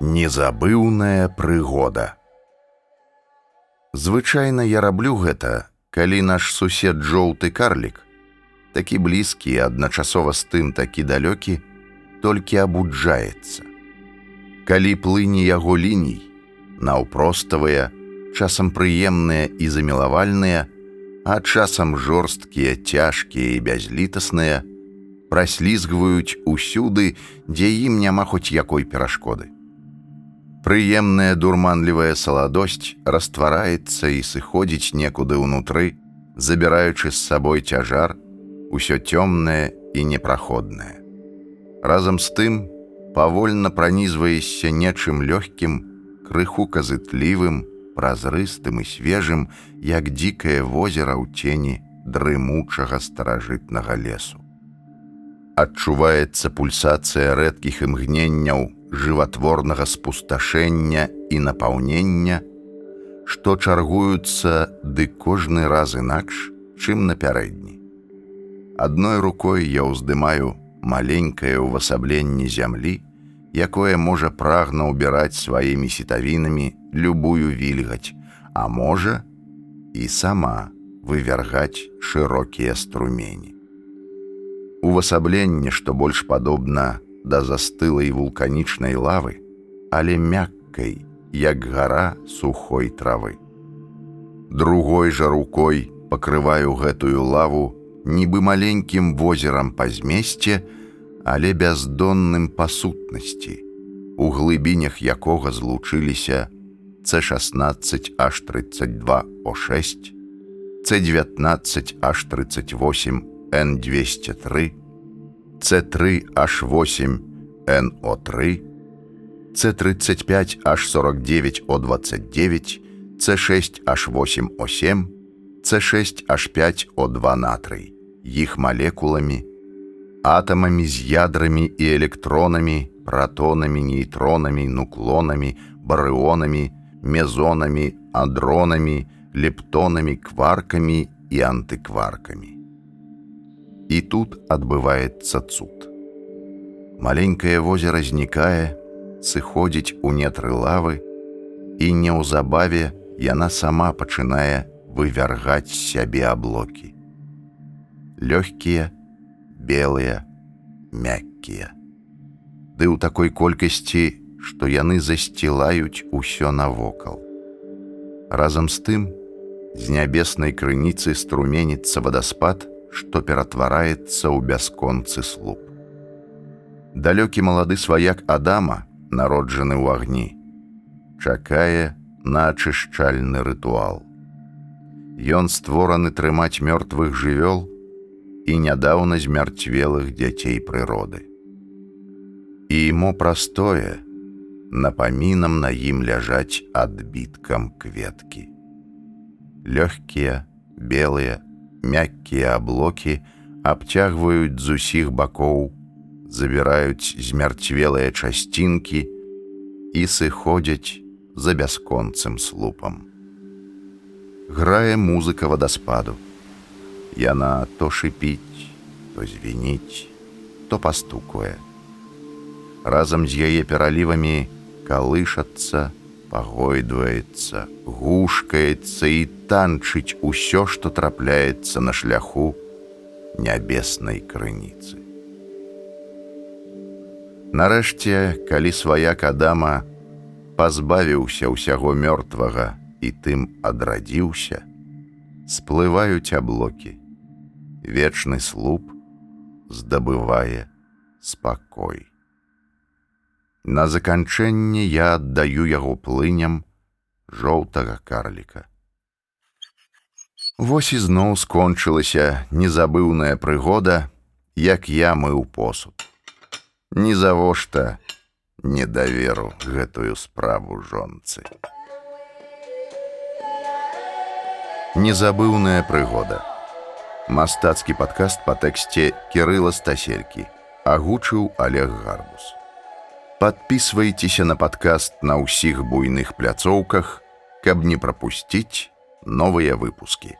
Незабыўная прыгода. Звычайна я раблю гэта, калі наш сусед жоўты карлік, такі блізкі і адначасова з тым такі далёкі, толькі абуджаецца. Калі плыні яго ліній, наўпроставыя, часам прыемныя і замілавальныя, а часам жорсткія, цяжкія і бязлітасныя, праслізгваюць усюды, дзе ім няма хоць якой перашкоды. Прыемная дурманлівая саладосць раствараецца і сыходзіць некуды ўнутры, забіраючы з сабой цяжар, усё цёмнае і непраходнае. Разам з тым павольна пранізваешся нечым лёгкім, крыху казытлівым, празрыстым і свежым, як дзікае возера ў цені дрымучага старажытнага лесу. Адчуваецца пульсацыя рэдкіх імгненняў, жыватворнага спусташэння і напаўнення, што чаргуюцца ды кожны раз інакш, чым напярэдні. Адной рукой я ўздымаю маленькае ўвасабленне зямлі, якое можа прагна ўбіраць сваімі сітавінамі любую вільгаць, а можа і сама вывяргаць шырокія струмені. Увасабленне, што больш падобна да застылай вулканічнай лавы, але мяккай, як гара сухой травы. Другой жа рукой пакрываю гэтую лаву нібы маленькім возерам па змесце, але бяздонным па сутнасці, у глыбінях якога злучыліся C16 H32O6, C19 H38 N203, С3H8NO3, С35H49O29, С6H8O7, С6H5O2 натрый, іх малекуламі, атамамі з ядрамі і электронамі, пратонамі, нейтронамі, нуклонамі, барыонамі, мезонамі, адронамі, лептонамі, кваркамі і антыкваркамі. І тут адбываецца цуд. Маленькае возера знікае, сыходзіць у нетры лавы, і неўзабаве яна сама пачынае вывяргаць сябе аблокі. Лёгкія, белыя, мяккія. Ды ў такой колькасці, што яны засцілаюць усё навокал. Разам з тым, з нябеснай крыніцы струменіцца вадаспад, што ператвараецца ў бясконцы слуп. Далёкі малады сваяк Адама, народжаны ў агні, чакае на ачышчальны рытуал. Ён створаны трымаць мёртвых жывёл і нядаўна змярцвелых дзяцей прыроды. І мо простое, напамінам на ім ляжаць адбіткам кветкі. Лёгкія, белыя, мяккія аблокі абцягваюць з усіх бакоў, забіраюць змярцвелыя часцінкі і сыходзяць за бясконцым слупам. Грае музыка вадаспаду. Яна то шыпіць, то звініць, то пастукуе. Разам з яе пералівамі калышацца, пагойдваецца, гушкаецца і танчыць усё, што трапляецца на шляху нябеснай крыніцы. Нарэшце, калі сваяк Адама пазбавіўся ўсяго мёртвага і тым адрадзіўся, сплываюць аблокі. Вечны слуп здабывае спакой. На заканчэнне я аддаю яго плыням жоўтага карліка. Вось ізноў скончылася незабыўная прыгода, як я мыў посуд. Нізавошта не даверу гэтую справу жонцы. Незабыўная прыгода. Мастацкі падкаст па тэксце Кірыла Стаселькі, агучыў Олег Гарбус. Подписывайтеся на подкаст на ўсіх буйных пляцоўках, каб не пропусціць новыя выпуски.